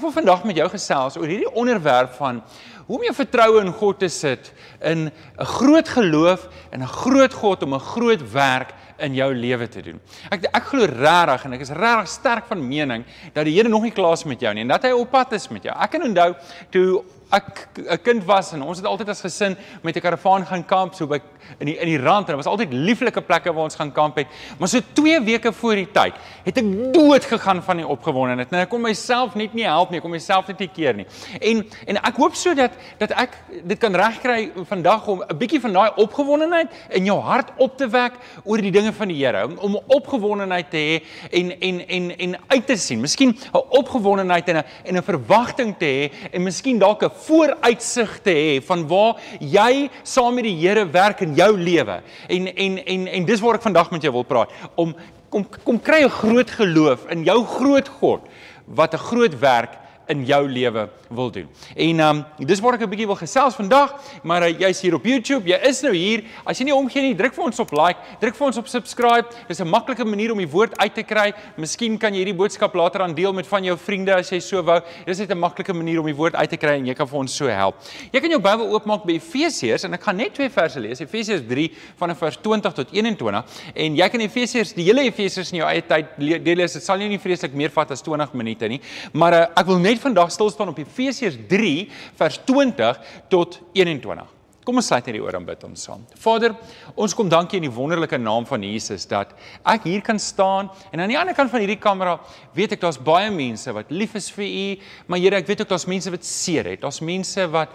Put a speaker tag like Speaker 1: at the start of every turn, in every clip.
Speaker 1: Ek wil vandag met jou gesels oor hierdie onderwerp van hoe om jou vertroue in God te sit in 'n groot geloof en 'n groot God om 'n groot werk in jou lewe te doen. Ek ek glo regtig en ek is regtig sterk van mening dat die Here nog nie klaar is met jou nie en dat hy op pad is met jou. Ek kan onthou toe ek 'n kind was en ons het altyd as gesin met 'n karavaan gaan kamp so by in die in die rand en dit was altyd lieflike plekke waar ons gaan kamp het. Maar so 2 weke voor die tyd het ek dood gegaan van die opgewondenheid. Nou ek kon myself net nie help nie, ek kon myself net nie keer nie. En en ek hoop so dat dat ek dit kan regkry vandag om 'n bietjie van daai opgewondenheid in jou hart op te wek oor die dinge van die Here, om, om opgewondenheid te hê en en en en uit te sien. Miskien 'n opgewondenheid en 'n en 'n verwagting te hê en miskien dalk 'n vooruitsig te hê van waar jy saam met die Here werk in jou lewe. En en en en dis waar ek vandag met jou wil praat om kom kom kry 'n groot geloof in jou groot God wat 'n groot werk in jou lewe wil doen. En um, dis waar ek 'n bietjie wil gesels vandag, maar uh, jy's hier op YouTube, jy is nou hier. As jy nie omgee nie, druk vir ons op like, druk vir ons op subscribe. Dis 'n maklike manier om die woord uit te kry. Miskien kan jy hierdie boodskap later aan deel met van jou vriende as jy so wou. Dis net 'n maklike manier om die woord uit te kry en jy kan vir ons so help. Jy kan jou Bybel oopmaak by Efesiërs en ek gaan net twee verse lees. Efesiërs 3 van vers 20 tot 21 en jy kan Efesiërs die hele Efesiërs in jou eie tyd lees. Dit sal nie vreeslik meer vat as 20 minute nie, maar uh, ek wil net vandag stil staan op Efesiërs 3 vers 20 tot 21. Kom ons sluit hierdie oor en bid ons saam. Vader, ons kom dankie in die wonderlike naam van Jesus dat ek hier kan staan en aan die ander kant van hierdie kamera weet ek daar's baie mense wat lief is vir U, maar Here, ek weet ook daar's mense wat seer het. Daar's mense wat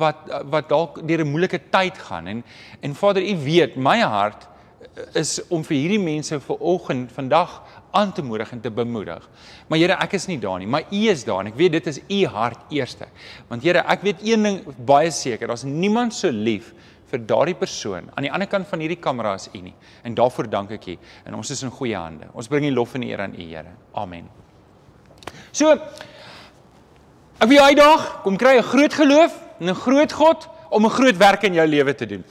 Speaker 1: wat wat dalk deur 'n moeilike tyd gaan en en Vader, U weet my hart is om vir hierdie mense vanoggend vandag aan te moedig en te bemoedig. Maar Here, ek is nie daar nie, maar U is daar en ek weet dit is U hart eerste. Want Here, ek weet een ding baie seker, daar's niemand so lief vir daardie persoon aan die ander kant van hierdie kamera as U nie. En daarvoor dank ek U en ons is in goeie hande. Ons bring die lof en die eer aan U, Here. Amen. So Ek wil uitdaag, kom kry 'n groot geloof en 'n groot God om 'n groot werk in jou lewe te doen.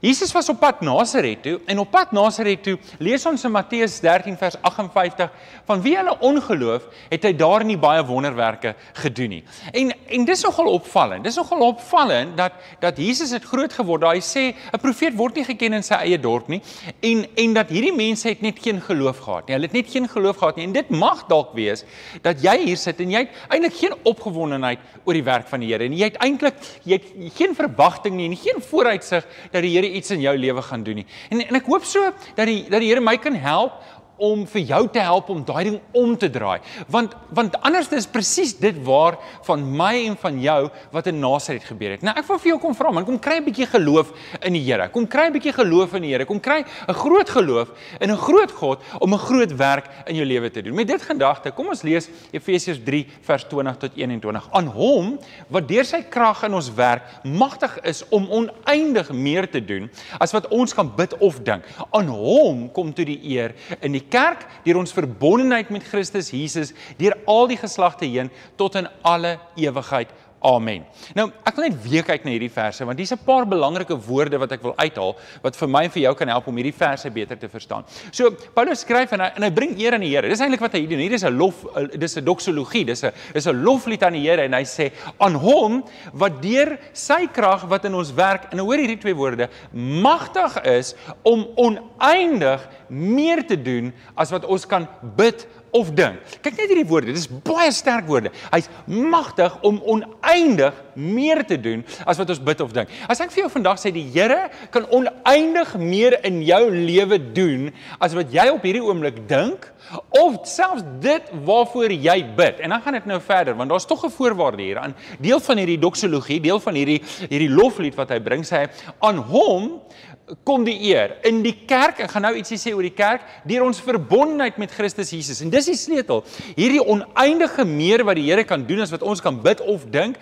Speaker 1: Jesus was op pad Nasaret toe en op pad Nasaret toe lees ons in Matteus 13 vers 58 van wie hulle ongeloof het hy daar nie baie wonderwerke gedoen nie. En en dis nogal opvallend. Dis nogal opvallend dat dat Jesus het groot geword. Hy sê 'n profeet word nie geken in sy eie dorp nie en en dat hierdie mense het net geen geloof gehad nie. Hulle het net geen geloof gehad nie en dit mag dalk wees dat jy hier sit en jy het eintlik geen opgewondenheid oor die werk van die Here en jy het eintlik jy het geen verwagting nie en geen vooruitsig dat die Here iets in jou lewe gaan doen nie. En en ek hoop so dat die dat die Here my kan help om vir jou te help om daai ding om te draai. Want want anders is presies dit waar van my en van jou wat in Nasaret gebeur het. Nou ek wil vir jou kom vra man, kom kry 'n bietjie geloof in die Here. Kom kry 'n bietjie geloof in die Here. Kom kry 'n groot geloof in 'n groot God om 'n groot werk in jou lewe te doen. Met dit gedagte, kom ons lees Efesiërs 3 vers 20 tot 21. Aan hom wat deur sy krag in ons werk magtig is om oneindig meer te doen as wat ons kan bid of dink. Aan hom kom toe die eer in die kerk deur ons verbondenheid met Christus Jesus deur al die geslagte heen tot in alle ewigheid. Amen. Nou, ek wil net weer kyk na hierdie verse want hier's 'n paar belangrike woorde wat ek wil uithaal wat vir my en vir jou kan help om hierdie verse beter te verstaan. So, Paulus skryf en hy en hy bring eer aan die Here. Dis eintlik wat hy doen. Hier is 'n lof dis 'n doxologie. Dis 'n dis 'n loflied aan die Here en hy sê aan hom wat deur sy krag wat in ons werk en hoor hierdie twee woorde magtig is om oneindig meer te doen as wat ons kan bid of dink. Kyk net hierdie woorde, dit is baie sterk woorde. Hy's magtig om oneindig meer te doen as wat ons bid of dink. As ek vir jou vandag sê die Here kan oneindig meer in jou lewe doen as wat jy op hierdie oomblik dink of selfs dit waarvoor jy bid. En dan gaan dit nou verder want daar's tog 'n voorwaarde hier aan deel van hierdie doxologie, deel van hierdie hierdie loflied wat hy bring sê aan hom kom die eer in die kerk. Ek gaan nou ietsie sê oor die kerk deur ons verbondenheid met Christus Jesus. En dis die sleutel. Hierdie oneindige meer wat die Here kan doen as wat ons kan bid of dink,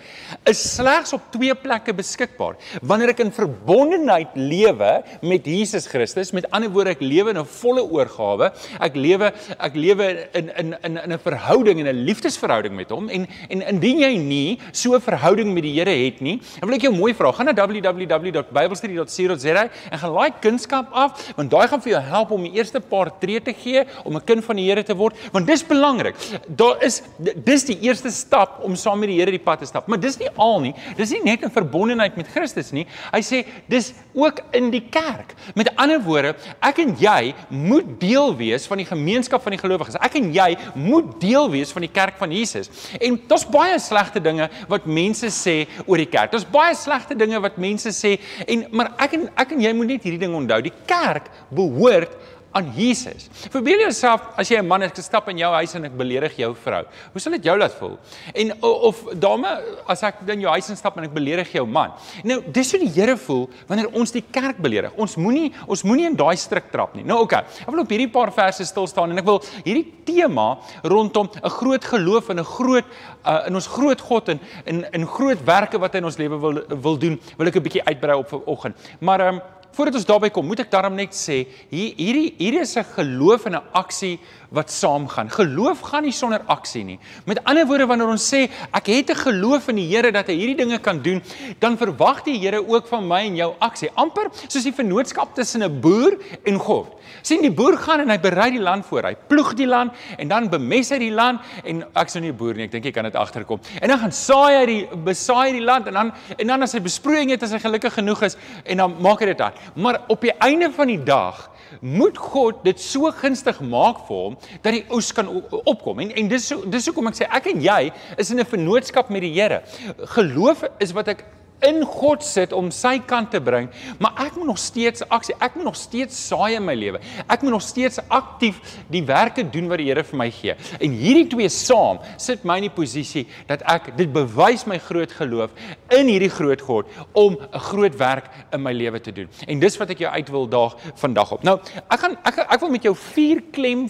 Speaker 1: is slegs op twee plekke beskikbaar. Wanneer ek in verbondenheid lewe met Jesus Christus, met ander woorde ek lewe in 'n volle oorgawe, ek lewe ek lewe in in in in 'n verhouding en 'n liefdesverhouding met hom en en indien jy nie so 'n verhouding met die Here het nie, dan wil ek jou mooi vra, gaan na www.biblestudy.co.za en gaan laai kunskap af, want daai gaan vir jou help om die eerste paar tree te gee om 'n kind van die Here te word, want dis belangrik. Daar is dis die eerste stap om saam met die Here die pad te stap. Maar dis nie al nie. Dis nie net in verbondenheid met Christus nie. Hy sê dis ook in die kerk. Met ander woorde, ek en jy moet deel wees van die gemeenskap van die gelowiges. Ek en jy moet deel wees van die kerk van Jesus. En daar's baie slegte dinge wat mense sê oor die kerk. Daar's baie slegte dinge wat mense sê en maar ek en ek en jy moet net hierdie ding onthou. Die kerk behoort aan Jesus. Verbeel jouself as jy 'n man is, ek stap in jou huis en ek beledig jou vrou. Hoe sal dit jou laat voel? En of dame, as ek in jou huis instap en ek beledig jou man. Nou, dis hoe die Here voel wanneer ons die kerk beledig. Ons moenie ons moenie in daai struik trap nie. Nou okay, ek wil op hierdie paar verse stil staan en ek wil hierdie tema rondom 'n groot geloof en 'n groot uh, in ons groot God en in in groot werke wat hy in ons lewe wil wil doen, wil ek 'n bietjie uitbrei op vanoggend. Maar ehm um, Voordat ons daarby kom, moet ek daarom net sê, hier hierdie hier is 'n geloof en 'n aksie wat saamgaan. Geloof gaan nie sonder aksie nie. Met ander woorde wanneer ons sê ek het 'n geloof in die Here dat hy hierdie dinge kan doen, dan verwag die Here ook van my en jou aksie. Amper soos die vennootskap tussen 'n boer en God. sien die boer gaan en hy berei die land voor. Hy ploeg die land en dan bemes hy die land en ek sou nie 'n boer nie, ek dink jy kan dit agterkom. En dan gaan saai hy die besaai die land en dan en dan as hy besproeiing het as hy gelukkig genoeg is en dan maak hy dit aan. Maar op die einde van die dag moet God dit so gunstig maak vir hom dat die oes kan opkom. En en dis so dis hoekom ek sê ek en jy is in 'n vennootskap met die Here. Geloof is wat ek in God sit om sy kant te bring, maar ek moet nog steeds aksie, ek moet nog steeds saai in my lewe. Ek moet nog steeds aktief die werke doen wat die Here vir my gee. En hierdie twee saam sit my in die posisie dat ek dit bewys my groot geloof in hierdie groot God om 'n groot werk in my lewe te doen. En dis wat ek jou uit wil daag vandag op. Nou, ek gaan ek ek wil met jou vier klem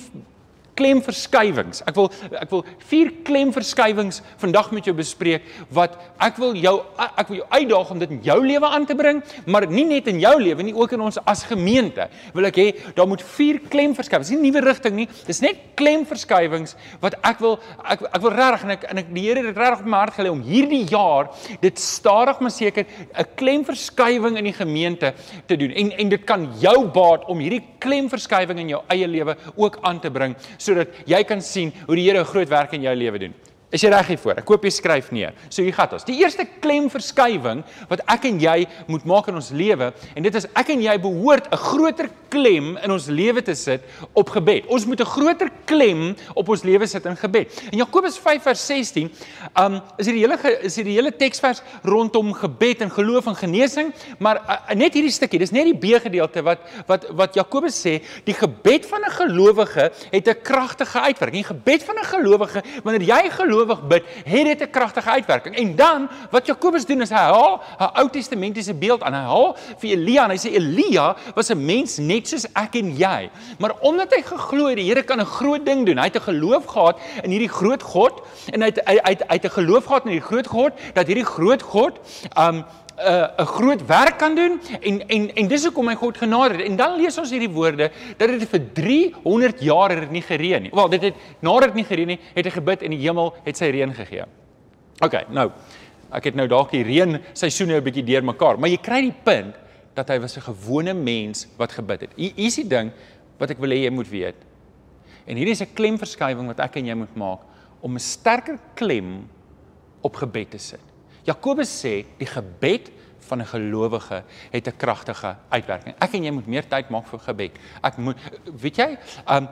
Speaker 1: klemverskywings. Ek wil ek wil vier klemverskywings vandag met jou bespreek wat ek wil jou ek wil jou uitdaag om dit in jou lewe aan te bring, maar nie net in jou lewe nie, ook in ons as gemeente. Wil ek hê daar moet vier klemverskywings, nie 'n nuwe rigting nie. Dis net klemverskywings wat ek wil ek ek wil regtig en ek en ek die Here het regtig op my hart gelê om hierdie jaar dit stadig maar seker 'n klemverskywing in die gemeente te doen. En en dit kan jou baat om hierdie klemverskywing in jou eie lewe ook aan te bring. So sodat jy kan sien hoe die Here 'n groot werk in jou lewe doen. Is jy reg hiervoor? Ek koop jy skryf neer. So hier gaan ons. Die eerste klemverskywing wat ek en jy moet maak in ons lewe en dit is ek en jy behoort 'n groter klem in ons lewe te sit op gebed. Ons moet 'n groter klem op ons lewe sit in gebed. In Jakobus 5 vers 16, um is hier die hele is hier die hele teksvers rondom gebed en geloof en genesing, maar uh, net hierdie stukkie, dis net die B gedeelte wat wat wat Jakobus sê, die gebed van 'n gelowige het 'n kragtige uitwerking. Die gebed van 'n gelowige, wanneer jy geloof gelowig bid, het dit 'n kragtige uitwerking. En dan wat Jakobus doen is hy haal 'n Ou Testamentiese beeld aan. Hy haal vir Elia en hy sê Elia was 'n mens net soos ek en jy. Maar omdat hy geglo het die Here kan 'n groot ding doen, hy het 'n geloof gehad in hierdie groot God en hy het hy het, hy het 'n geloof gehad in hierdie groot God dat hierdie groot God um 'n uh, 'n groot werk kan doen en en en dis hoekom hy God genader het. En dan lees ons hierdie woorde dat dit vir 300 jaar het nie gereën nie. Wel, dit het nadat dit nie gereën nie, het hy gebid en die hemel het sy reën gegee. OK, nou ek het nou dalk die reën seisoene 'n bietjie deurmekaar, maar jy kry die punt dat hy was 'n gewone mens wat gebid het. Hier is die ding wat ek wil hê jy moet weet. En hierdie is 'n klemverskywing wat ek en jy moet maak om 'n sterker klem op gebed te sit. Jakobus sê die gebed van 'n gelowige het 'n kragtige uitwerking. Ek en jy moet meer tyd maak vir gebed. Ek moet weet jy, um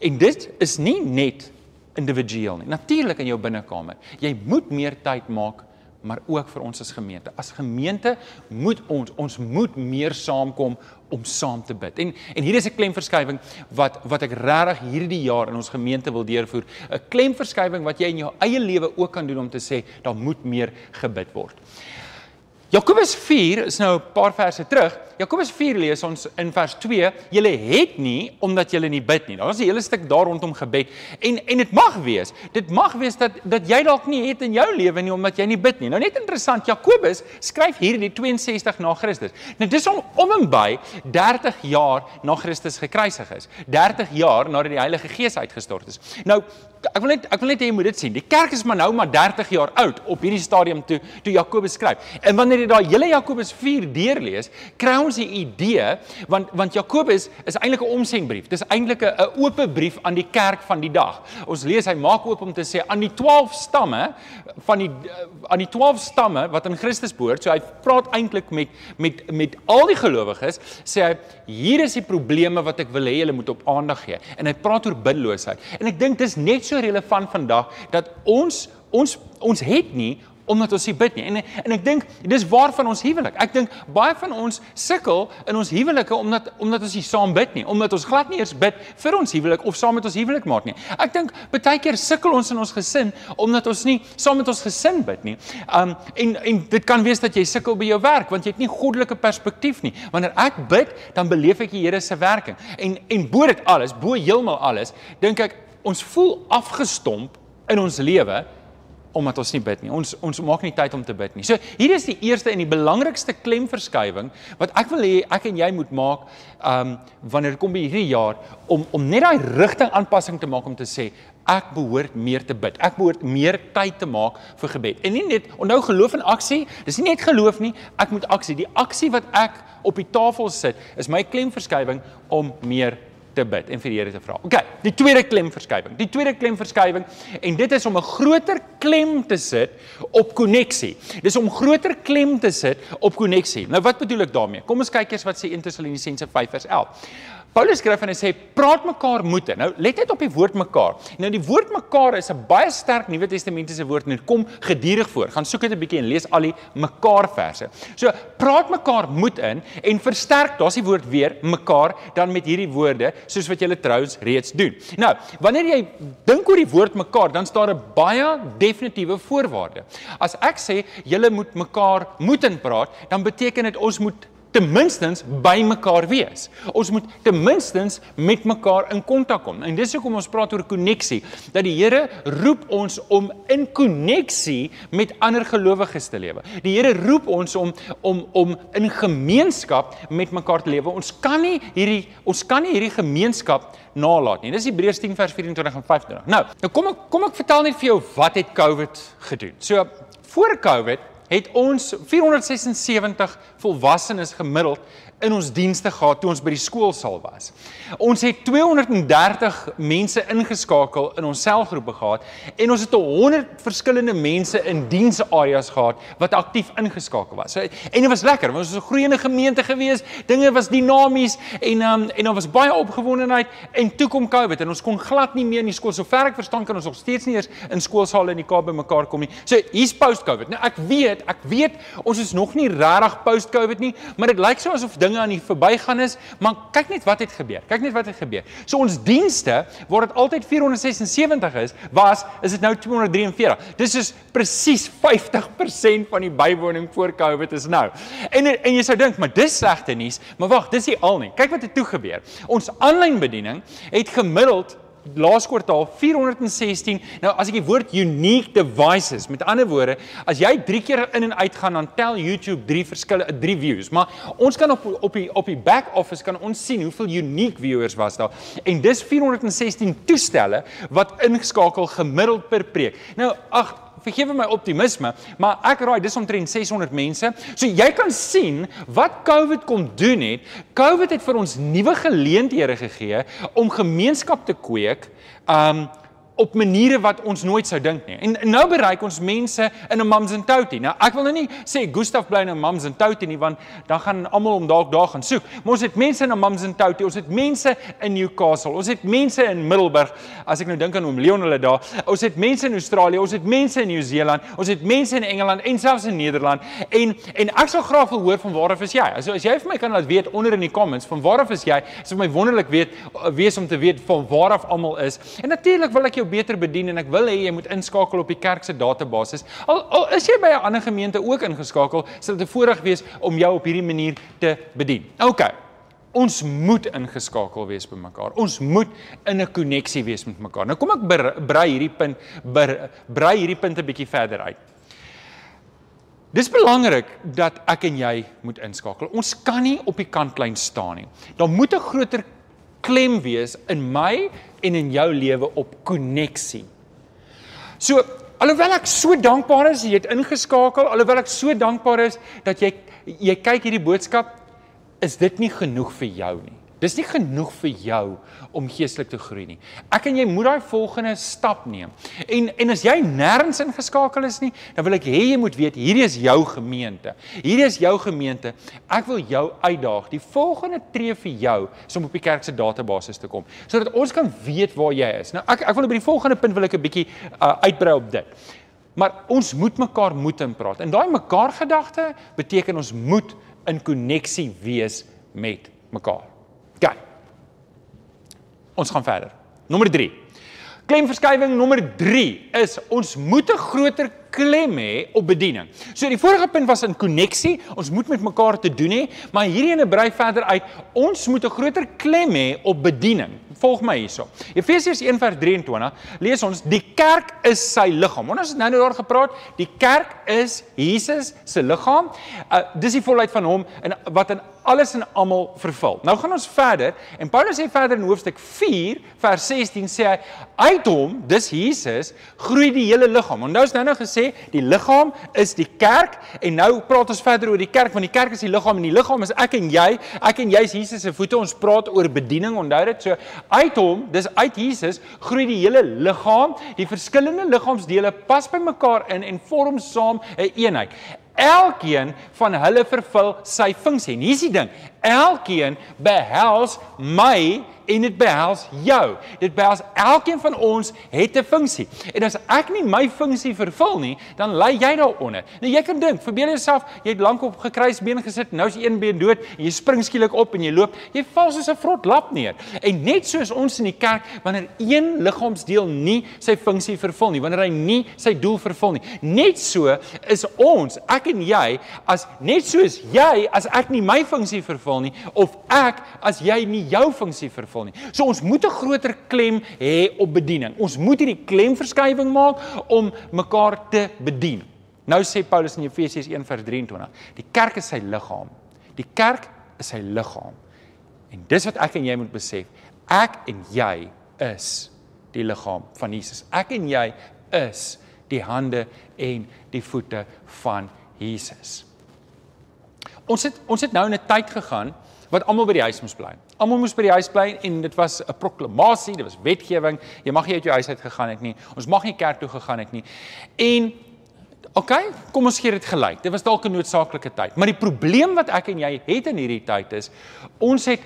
Speaker 1: en dit is nie net individueel nie. Natuurlik in jou binnekamer. Jy moet meer tyd maak maar ook vir ons as gemeente. As gemeente moet ons ons moet meer saamkom om saam te bid. En en hier is 'n klemverskywing wat wat ek regtig hierdie jaar in ons gemeente wil deurvoer. 'n Klemverskywing wat jy in jou eie lewe ook kan doen om te sê daar moet meer gebid word. Jakobus 4 is nou 'n paar verse terug Jakobus 4 lees ons in vers 2, julle het nie omdat julle nie bid nie. Daar's 'n hele stuk daar rondom gebed. En en dit mag wees. Dit mag wees dat dat jy dalk nie het in jou lewe nie omdat jy nie bid nie. Nou net interessant, Jakobus skryf hierdie 62 na Christus. Nou dis om om en by 30 jaar na Christus gekruisig is. 30 jaar nadat die Heilige Gees uitgestort is. Nou ek wil net ek wil net hê jy moet dit sien. Die kerk is maar nou maar 30 jaar oud op hierdie stadium toe toe Jakobus skryf. En wanneer jy daai hele Jakobus 4 deurlees, kry 'n idee want want Jakobus is eintlik 'n omsendbrief. Dis eintlik 'n oop brief aan die kerk van die dag. Ons lees hy maak oop om te sê aan die 12 stamme van die aan die 12 stamme wat in Christus behoort. So hy praat eintlik met met met al die gelowiges, sê hy hier is die probleme wat ek wil hê julle moet op aandag gee. En hy praat oor bidloosheid. En ek dink dis net so relevant vandag dat ons ons ons het nie omdat ons nie bid nie. En en ek dink dis waarvan ons huwelik. Ek dink baie van ons sukkel in ons huwelike omdat omdat ons nie saam bid nie, omdat ons glad nie eers bid vir ons huwelik of saam met ons huwelik maak nie. Ek dink baie keer sukkel ons in ons gesin omdat ons nie saam met ons gesin bid nie. Um en en dit kan wees dat jy sukkel by jou werk want jy het nie goddelike perspektief nie. Wanneer ek bid, dan beleef ek die Here se werking. En en bo dit alles, bo heeltemal alles, dink ek ons voel afgestomp in ons lewe omdat ons nie bid nie. Ons ons maak nie tyd om te bid nie. So hier is die eerste en die belangrikste klemverskywing wat ek wil hê ek en jy moet maak um wanneer kom by hierdie jaar om om net daai rigting aanpassing te maak om te sê ek behoort meer te bid. Ek behoort meer tyd te maak vir gebed. En nie net onthou geloof en aksie, dis nie net geloof nie, ek moet aksie. Die aksie wat ek op die tafel sit is my klemverskywing om meer te bid en vir die Here te vra. OK, die tweede klemverskywing. Die tweede klemverskywing en dit is om 'n groter klem te sit op koneksie. Dis om groter klem te sit op koneksie. Nou wat bedoel ek daarmee? Kom ons kyk eers wat sê 1 Tessalonisense 5 vers 11. Paulus skryf en hy sê praat mekaar moete. Nou let net op die woord mekaar. Nou die woord mekaar is 'n baie sterk Nuwe Testamentiese woord en dit kom gedurig voor. Gaan soek dit 'n bietjie en lees al die mekaar verse. So praat mekaar moed in en versterk, daar's die woord weer mekaar dan met hierdie woorde soos wat julle trouens reeds doen. Nou, wanneer jy dink oor die woord mekaar, dan staan 'n baie definitiewe voorwaarde. As ek sê julle moet mekaar moed in praat, dan beteken dit ons moet ten minstens by mekaar wees. Ons moet ten minstens met mekaar in kontak kom. En dis hoekom ons praat oor koneksie, dat die Here roep ons om in koneksie met ander gelowiges te lewe. Die Here roep ons om om om in gemeenskap met mekaar te lewe. Ons kan nie hierdie ons kan nie hierdie gemeenskap nalat nie. Dis Hebreërs 10 vers 24 en 25. Nou, nou kom ek kom ek vertel net vir jou wat het COVID gedoen. So voor COVID het ons 476 volwassenes gemiddeld in ons dienste gehad toe ons by die skoolsaal was. Ons het 230 mense ingeskakel in ons selgroepe gehad en ons het 100 verskillende mense in diensareas gehad wat aktief ingeskakel was. So, en dit was lekker, want ons was 'n groeiende gemeente gewees. Dinge was dinamies en um, en daar was baie opgewondenheid en toe kom COVID en ons kon glad nie meer in die skool sover ek verstaan kan ons nog steeds nie eens in skoolsale in die Kaap bymekaar kom nie. So hier's post-COVID. Nou ek weet, ek weet ons is nog nie regtig post-COVID nie, maar dit lyk so asof dinge aan die verbygaan is, maar kyk net wat het gebeur. Kyk net wat het gebeur. So ons dienste waar dit altyd 476 is, was is dit nou 243. Dis is presies 50% van die bywoning voor Covid is nou. En en jy sou dink, maar dis slegte nuus, maar wag, dis nie al nie. Kyk wat het toe gebeur. Ons aanlyn bediening het gemiddeld laas kwartaal 416. Nou as ek die woord unique devices, met ander woorde, as jy 3 keer in en uit gaan dan tel YouTube 3 verskille 3 views, maar ons kan op op die op die back office kan ons sien hoeveel unique viewers was daar. En dis 416 toestelle wat ingeskakel gemiddeld per preek. Nou ag vergewe my optimisme, maar ek raai dis omtrent 600 mense. So jy kan sien wat COVID kom doen het. COVID het vir ons nuwe geleenthede gegee om gemeenskap te kweek. Um op maniere wat ons nooit sou dink nie. En nou bereik ons mense in 'n Mums and Touty. Nou ek wil nou nie sê Gustaf bly in 'n Mums and Touty nie want dan gaan almal om dalk daar gaan soek. Maar ons het mense in 'n Mums and Touty. Ons het mense in Newcastle. Ons het mense in Middelburg. As ek nou dink aan oom Leon hulle daar. Ons het mense in Australië. Ons het mense in Nieu-Seeland. Ons het mense in Engeland en selfs in Nederland. En en ek sal graag wil hoor van waar af is jy? Also as jy vir my kan laat weet onder in die comments van waar af is jy? Dit sou my wonderlik weet wees om te weet van waar af almal is. En natuurlik wil ek jou beter bedien en ek wil hê jy moet inskakel op die kerk se database. Al, al is jy by 'n ander gemeente ook ingeskakel, sal dit 'n voorreg wees om jou op hierdie manier te bedien. OK. Ons moet ingeskakel wees by mekaar. Ons moet in 'n koneksie wees met mekaar. Nou kom ek brei hierdie punt brei hierdie punt 'n bietjie verder uit. Dis belangrik dat ek en jy moet inskakel. Ons kan nie op die kantlyn staan nie. Daar moet 'n groter klem wees in my en in jou lewe op koneksie. So, alhoewel ek so dankbaar is jy het ingeskakel, alhoewel ek so dankbaar is dat jy jy kyk hierdie boodskap, is dit nie genoeg vir jou nie. Dis nie genoeg vir jou om geestelik te groei nie. Ek en jy moet daai volgende stap neem. En en as jy nêrens ingeskakel is nie, dan wil ek hê jy moet weet hierdie is jou gemeente. Hierdie is jou gemeente. Ek wil jou uitdaag. Die volgende tree vir jou is om op die kerk se database te kom sodat ons kan weet waar jy is. Nou ek ek wil by die volgende punt wil ek 'n bietjie uh, uitbrei op dit. Maar ons moet mekaar moet in praat. En daai mekaar gedagte beteken ons moet in koneksie wees met mekaar. OK. Ons gaan verder. Nommer 3. Klemverskywing nommer 3 is ons moet 'n groter klem hê op bediening. So die vorige punt was in koneksie, ons moet met mekaar te doen hê, maar hierdie ene brei verder uit. Ons moet 'n groter klem hê op bediening. Volg my hierso. Efesiërs 1:23 lees ons die kerk is sy liggaam. Ons het nou nou daar gepraat, die kerk is Jesus se liggaam. Uh, dis die volheid van hom en wat in alles en almal vervul. Nou gaan ons verder en Paulus sê verder in hoofstuk 4 vers 16 sê hy uit hom, dis Jesus, groei die hele liggaam. Onthou ons nou nou gesê die liggaam is die kerk en nou praat ons verder oor die kerk want die kerk is die liggaam en die liggaam is ek en jy. Ek en jy is Jesus se voete. Ons praat oor bediening. Onthou dit. So uit hom, dis uit Jesus, groei die hele liggaam. Die verskillende liggaamsdele pas by mekaar in en vorm saam 'n een eenheid. Elkeen van hulle vervul sy funksie. En hier's die ding. Elkeen behels my en dit behels jou. Dit behels elkeen van ons het 'n funksie. En as ek nie my funksie vervul nie, dan lê jy daaronder. Nou jy kan dink, verbeel jouself, jy het lank op gekruisbeen gesit, nou is een been dood en jy spring skielik op en jy loop, jy val soos 'n vrot lap neer. En net soos ons in die kerk, wanneer een liggaamsdeel nie sy funksie vervul nie, wanneer hy nie sy doel vervul nie, net so is ons, ek en jy, as net soos jy as ek nie my funksie vervul nie of ek as jy nie jou funksie vervul vervul nie. So ons moet 'n groter klem hê op bediening. Ons moet hierdie klemverskywing maak om mekaar te bedien. Nou sê Paulus in Efesiërs 1:23, die kerk is sy liggaam. Die kerk is sy liggaam. En dis wat ek en jy moet besef. Ek en jy is die liggaam van Jesus. Ek en jy is die hande en die voete van Jesus. Ons het ons het nou in 'n tyd gegaan wat almal by die huis moes bly. Almal moes by die huis bly en dit was 'n proklamasie, dit was wetgewing. Jy mag nie uit jou huis uit gegaan het nie. Ons mag nie kerk toe gegaan het nie. En OK, kom ons gee dit gelyk. Dit was dalk 'n noodsaaklike tyd. Maar die probleem wat ek en jy het in hierdie tyd is ons het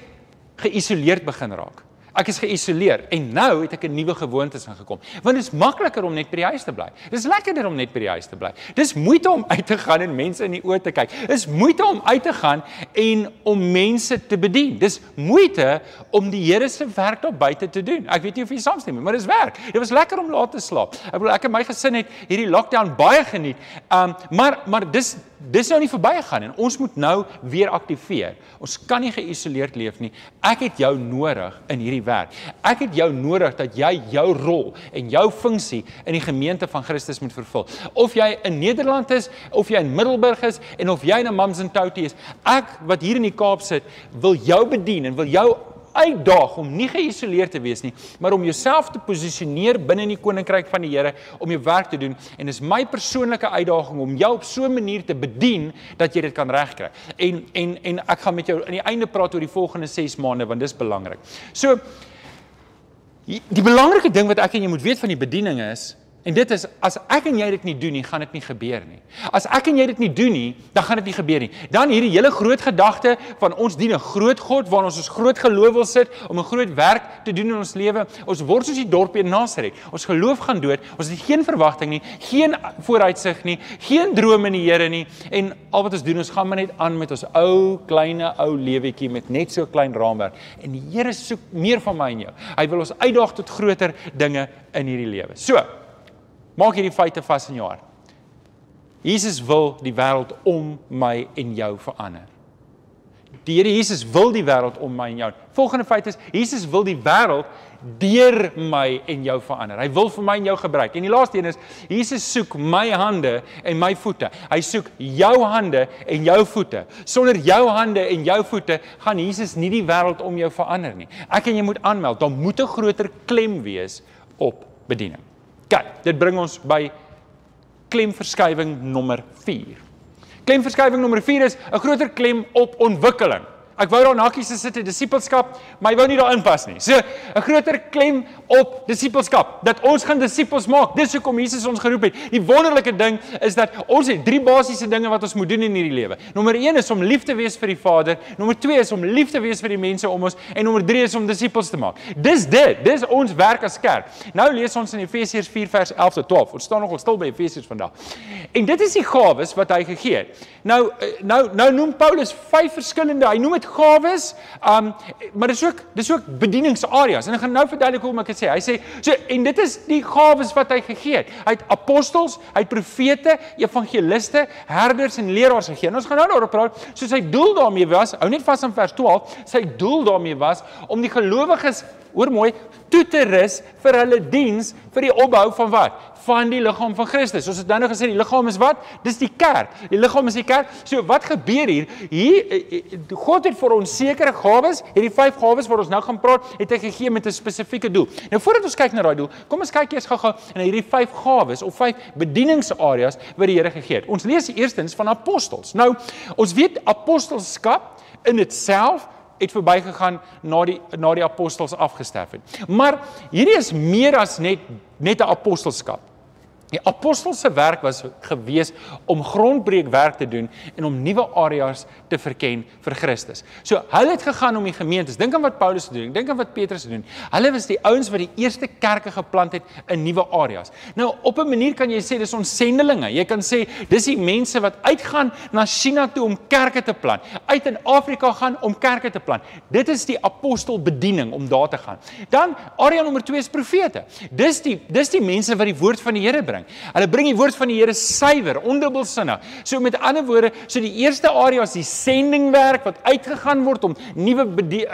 Speaker 1: geïsoleerd begin raak. Ek is geïsoleer en nou het ek 'n nuwe gewoontes ingekom. Want dit is makliker om net by die huis te bly. Dit is lekkerder om net by die huis te bly. Dis moeite om uit te gaan en mense in die oë te kyk. Dis moeite om uit te gaan en om mense te bedien. Dis moeite om die Here se werk daar buite te doen. Ek weet nie of jy saamstem nie, maar dis werk. Dit was lekker om laat te slaap. Ek bedoel ek en my gesin het hierdie lockdown baie geniet. Um maar maar dis dis nou nie verbygegaan en ons moet nou weer aktiveer. Ons kan nie geïsoleerd leef nie. Ek het jou nodig in hierdie werk. Ek het jou nodig dat jy jou rol en jou funksie in die gemeente van Christus moet vervul. Of jy in Nederland is of jy in Middelburg is en of jy in Mamsentouty is, ek wat hier in die Kaap sit, wil jou bedien en wil jou uitdaag om nie geïsoleerd te wees nie, maar om jouself te posisioneer binne in die koninkryk van die Here om jou werk te doen en dis my persoonlike uitdaging om jou op so 'n manier te bedien dat jy dit kan regkry. En en en ek gaan met jou aan die einde praat oor die volgende 6 maande want dis belangrik. So die belangrike ding wat ek en jy moet weet van die bediening is En dit is as ek en jy dit nie doen nie, gaan dit nie gebeur nie. As ek en jy dit nie doen nie, dan gaan dit nie gebeur nie. Dan hierdie hele groot gedagte van ons dien 'n groot God waar ons ons groot geloof wil sit om 'n groot werk te doen in ons lewe. Ons word soos die dorpie in Nasaret. Ons geloof gaan dood. Ons het geen verwagting nie, geen vooruitsig nie, geen droom in die Here nie en al wat ons doen is gaan maar net aan met ons ou kleine ou lewetjie met net so klein raamwerk. En die Here soek meer van my en jou. Hy wil ons uitdaag tot groter dinge in hierdie lewe. So, Maak hierdie feite vas in jou hart. Jesus wil die wêreld om my en jou verander. Die Here Jesus wil die wêreld om my en jou. Volgende feit is Jesus wil die wêreld deur my en jou verander. Hy wil vir my en jou gebruik. En die laaste een is Jesus soek my hande en my voete. Hy soek jou hande en jou voete. Sonder jou hande en jou voete gaan Jesus nie die wêreld om jou verander nie. Ek en jy moet aanmeld. Daar moet 'n groter klem wees op bediening. Kyk, dit bring ons by klemverskywing nommer 4. Klemverskywing nommer 4 is 'n groter klem op ontwikkeling. Ek wou daar nakies gesit het disippelskap, maar hy wou nie daarin pas nie. So 'n groter klem op disippelskap dat ons gaan disippels maak. Dis hoekom Jesus ons geroep het. Die wonderlike ding is dat ons het drie basiese dinge wat ons moet doen in hierdie lewe. Nommer 1 is om lief te wees vir die Vader, nommer 2 is om lief te wees vir die mense om ons en nommer 3 is om disippels te maak. Dis dit. Dis ons werk as kerk. Nou lees ons in Efesiërs 4 vers 11 tot 12. Ons staan nogal stil by Efesiërs vandag. En dit is die gawes wat hy gegee het. Nou nou nou noem Paulus vyf verskillende. Hy noem dit gawes. Um maar dis ook dis ook bedieningsareas. En ek gaan nou verduidelik hoe om ek dit sê. Hy sê so en dit is die gawes wat hy gegee het. Hy het apostels, hy het profete, evangeliste, herders en leraars gegee. En ons gaan nou daarop praat. So sy doel daarmee was, hou net vas aan vers 12, sy doel daarmee was om die gelowiges hoor mooi toe te rus vir hulle diens vir die opbou van wat? Van die liggaam van Christus. Ons het nou nog gesê die liggaam is wat? Dis die kerk. Die liggaam is die kerk. So wat gebeur hier? Hier eh, eh, God het vir ons sekere gawes, hierdie vyf gawes wat ons nou gaan praat, het hy gegee met 'n spesifieke doel. Nou voordat ons kyk na daai doel, kom ons kyk eers gou-gou na hierdie vyf gawes of vyf bedieningsareas wat die Here gegee het. Ons lees eerstens van apostels. Nou, ons weet apostelskap in dit self het verbygegaan na die na die apostels afgesterf het. Maar hierdie is meer as net net 'n apostelskap. Die apostels se werk was gewees om grondbreekwerk te doen en om nuwe areas te verken vir Christus. So hulle het gegaan om die gemeentes. Dink aan wat Paulus gedoen, dink aan wat Petrus gedoen. Hulle was die ouens wat die eerste kerke geplant het in nuwe areas. Nou op 'n manier kan jy sê dis ons sendelinge. Jy kan sê dis die mense wat uitgaan na China toe om kerke te plant, uit in Afrika gaan om kerke te plant. Dit is die apostelbediening om daar te gaan. Dan area nommer 2 is profete. Dis die dis die mense wat die woord van die Here bring bring. Hulle bring die woord van die Here suiwer, ondubbelsinnig. So met ander woorde, so die eerste area is die sendingwerk wat uitgegaan word om nuwe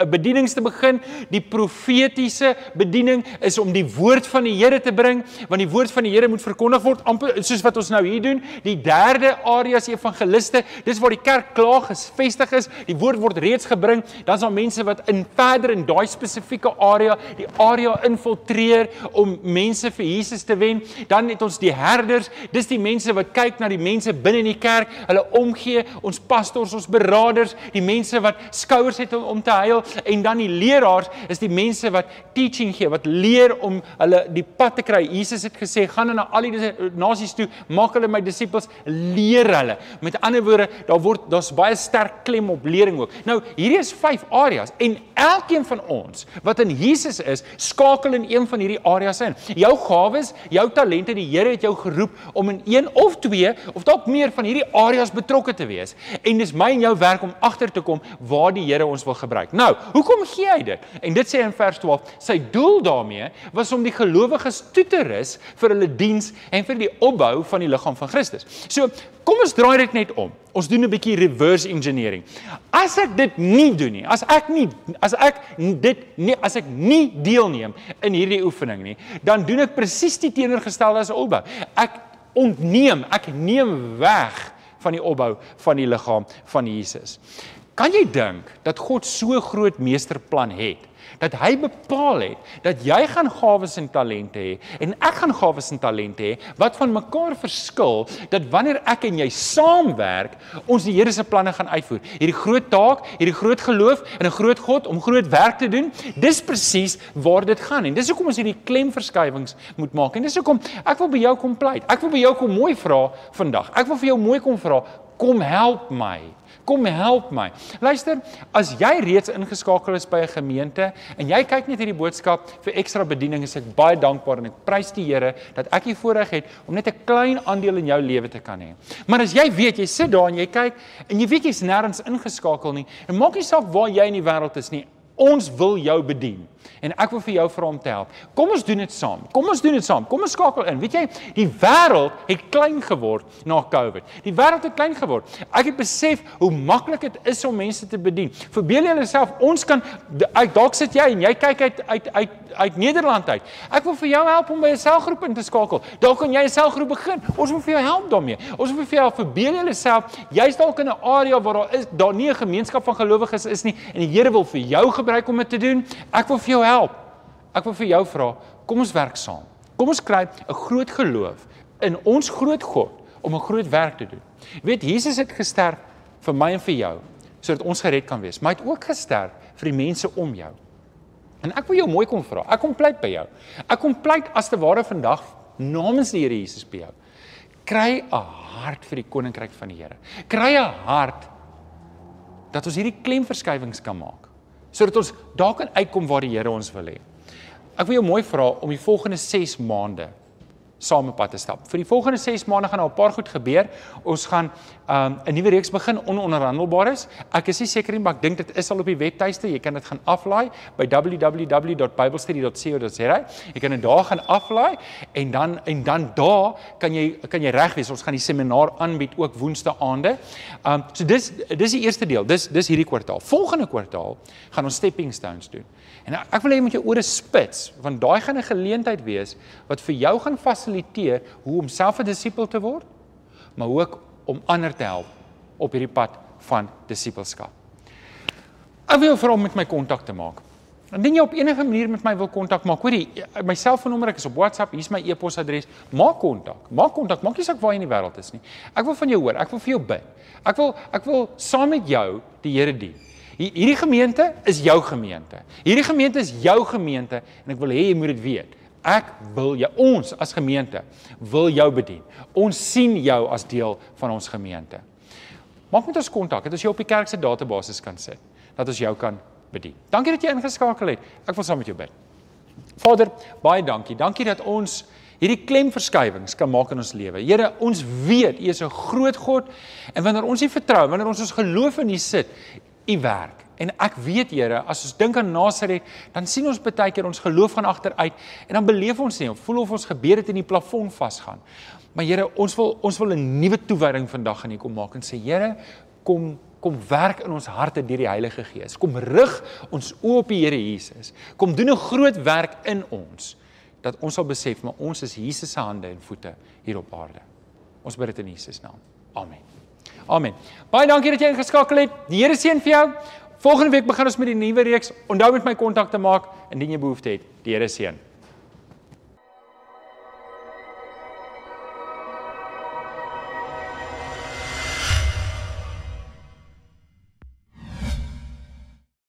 Speaker 1: bedienings te begin. Die profetiese bediening is om die woord van die Here te bring, want die woord van die Here moet verkondig word amper soos wat ons nou hier doen. Die derde area is evangeliste. Dis waar die kerk klaar gevestig is. Die woord word reeds gebring. Dan's daar mense wat in verder in daai spesifieke area, die area infiltreer om mense vir Jesus te wen. Dan het ons die herders, dis die mense wat kyk na die mense binne in die kerk, hulle omgee, ons pastors, ons beraders, die mense wat skouers het om, om te huil en dan die leraars is die mense wat teaching gee, wat leer om hulle die pad te kry. Jesus het gesê, gaan na al die nasies toe, maak hulle my disippels, leer hulle. Met ander woorde, daar word daar's baie sterk klem op lering ook. Nou, hierdie is vyf areas en elkeen van ons wat in Jesus is, skakel in een van hierdie areas in. Jou gawes, jou talente, die Here Here het jou geroep om in een of twee of dalk meer van hierdie areas betrokke te wees. En dis my en jou werk om agter te kom waar die Here ons wil gebruik. Nou, hoekom gee hy dit? En dit sê in vers 12, sy doel daarmee was om die gelowiges toe te rus vir hulle diens en vir die opbou van die liggaam van Christus. So, kom ons draai dit net om. Ons doen 'n bietjie reverse engineering. As ek dit nie doen nie, as ek nie as ek dit nie as ek nie deelneem in hierdie oefening nie, dan doen ek presies die teenoorgestelde as opbou. Ek ontneem, ek neem weg van die opbou van die liggaam van Jesus. Kan jy dink dat God so groot meesterplan het? Dat hy bepaal het dat jy gaan gawes en talente hê en ek gaan gawes en talente hê wat van mekaar verskil dat wanneer ek en jy saamwerk ons die Here se planne gaan uitvoer. Hierdie groot taak, hierdie groot geloof in 'n groot God om groot werk te doen, dis presies waar dit gaan en dis hoekom ons hierdie klemverskywings moet maak. En dis hoekom ek wil by jou kom pleit. Ek wil by jou kom mooi vra vandag. Ek wil vir jou mooi kom vra, kom help my. Kom help my. Luister, as jy reeds ingeskakel is by 'n gemeente en jy kyk net hierdie boodskap vir ekstra bediening, is ek baie dankbaar en ek prys die Here dat ek hier voorreg het om net 'n klein aandeel in jou lewe te kan hê. Maar as jy weet, jy sit daar en jy kyk en jy weet jy's nêrens ingeskakel nie, en maak nie saak waar jy in die wêreld is nie, ons wil jou bedien. En ek wil vir jou vra om te help. Kom ons doen dit saam. Kom ons doen dit saam. Kom ons skakel in. Weet jy, die wêreld het klein geword na COVID. Die wêreld het klein geword. Ek het besef hoe maklik dit is om mense te bedien. Verbeel jouself, ons kan uit dalk sit jy en jy kyk uit uit uit uit Nederland uit. Ek wil vir jou help om by 'n selgroep in te skakel. Dalk kan jy 'n selgroep begin. Ons wil vir jou help daarmee. Ons wil vir jou verbeel jouself, jy's dalk in 'n area waar daar is daar nie 'n gemeenskap van gelowiges is nie en die Here wil vir jou gebruik om dit te doen. Ek wil vir jou help. Ek wil vir jou vra, kom ons werk saam. Kom ons kry 'n groot geloof in ons groot God om 'n groot werk te doen. Jy weet Jesus het gesterf vir my en vir jou sodat ons gered kan wees. Maar hy het ook gesterf vir die mense om jou. En ek wil jou mooi kom vra. Ek kom pleit by jou. Ek kom pleit as te ware vandag namens die Here Jesus by jou. Kry 'n hart vir die koninkryk van die Here. Kry 'n hart dat ons hierdie klemverskywings kan maak sodat ons daar kan uitkom waar die Here ons wil hê. Ek wil jou mooi vra om die volgende 6 maande saam op pad te stap. Vir die volgende 6 maande gaan daar 'n paar goed gebeur. Ons gaan um, 'n nuwe reeks begin ononderhandelbares. Ek is nie seker nie, maar ek dink dit is al op die webtuiste. Jy kan dit gaan aflaai by www.biblestudy.co.za. Jy kan dit daar gaan aflaai en dan en dan daar kan jy kan jy reg wees. Ons gaan die seminaar aanbied ook woensdae aande. Um so dis dis die eerste deel. Dis dis hierdie kwartaal. Volgende kwartaal gaan ons stepping stones doen. En ek wil hê jy moet jou ore spits want daai gaan 'n geleentheid wees wat vir jou gaan fasiliteer hoe om self 'n disipel te word, maar ook om ander te help op hierdie pad van disippelskap. Ek wil vra om met my kontak te maak. Indien jy op enige manier met my wil kontak maak, hoorie, my selfoonnommer ek is op WhatsApp, hier's my e-posadres. Maak kontak. Maak kontak. Maak nie saak waar jy in die wêreld is nie. Ek wil van jou hoor. Ek wil vir jou bid. Ek wil ek wil saam met jou die Here dien. Hierdie gemeente is jou gemeente. Hierdie gemeente is jou gemeente en ek wil hê jy moet dit weet. Ek wil jou ons as gemeente wil jou bedien. Ons sien jou as deel van ons gemeente. Maak met ons kontak dat ons jou op die kerk se database kan sit dat ons jou kan bedien. Dankie dat jy ingeskakel het. Ek wil saam met jou bid. Vader, baie dankie. Dankie dat ons hierdie klemverskywings kan maak in ons lewe. Here, ons weet U is 'n groot God en wanneer ons U vertrou, wanneer ons ons geloof in U sit, U werk. En ek weet Here, as ons dink aan Nasaret, dan sien ons baie keer ons geloof gaan agteruit en dan beleef ons nie, voel of ons gebede in die plafon vasgaan. Maar Here, ons wil ons wil 'n nuwe toewyding vandag aan U kom maak en sê Here, kom kom werk in ons harte deur die Heilige Gees. Kom rig ons oë op die Here Jesus. Kom doen 'n groot werk in ons dat ons sal besef maar ons is Jesus se hande en voete hier op aarde. Ons bid dit in Jesus naam. Amen. Amen. Baie dankie dat jy ingeskakel het. Die Here seën vir jou. Volgende week begin ons met die nuwe reeks. Onthou met my kontak te maak indien jy behoefte het. Die Here seën.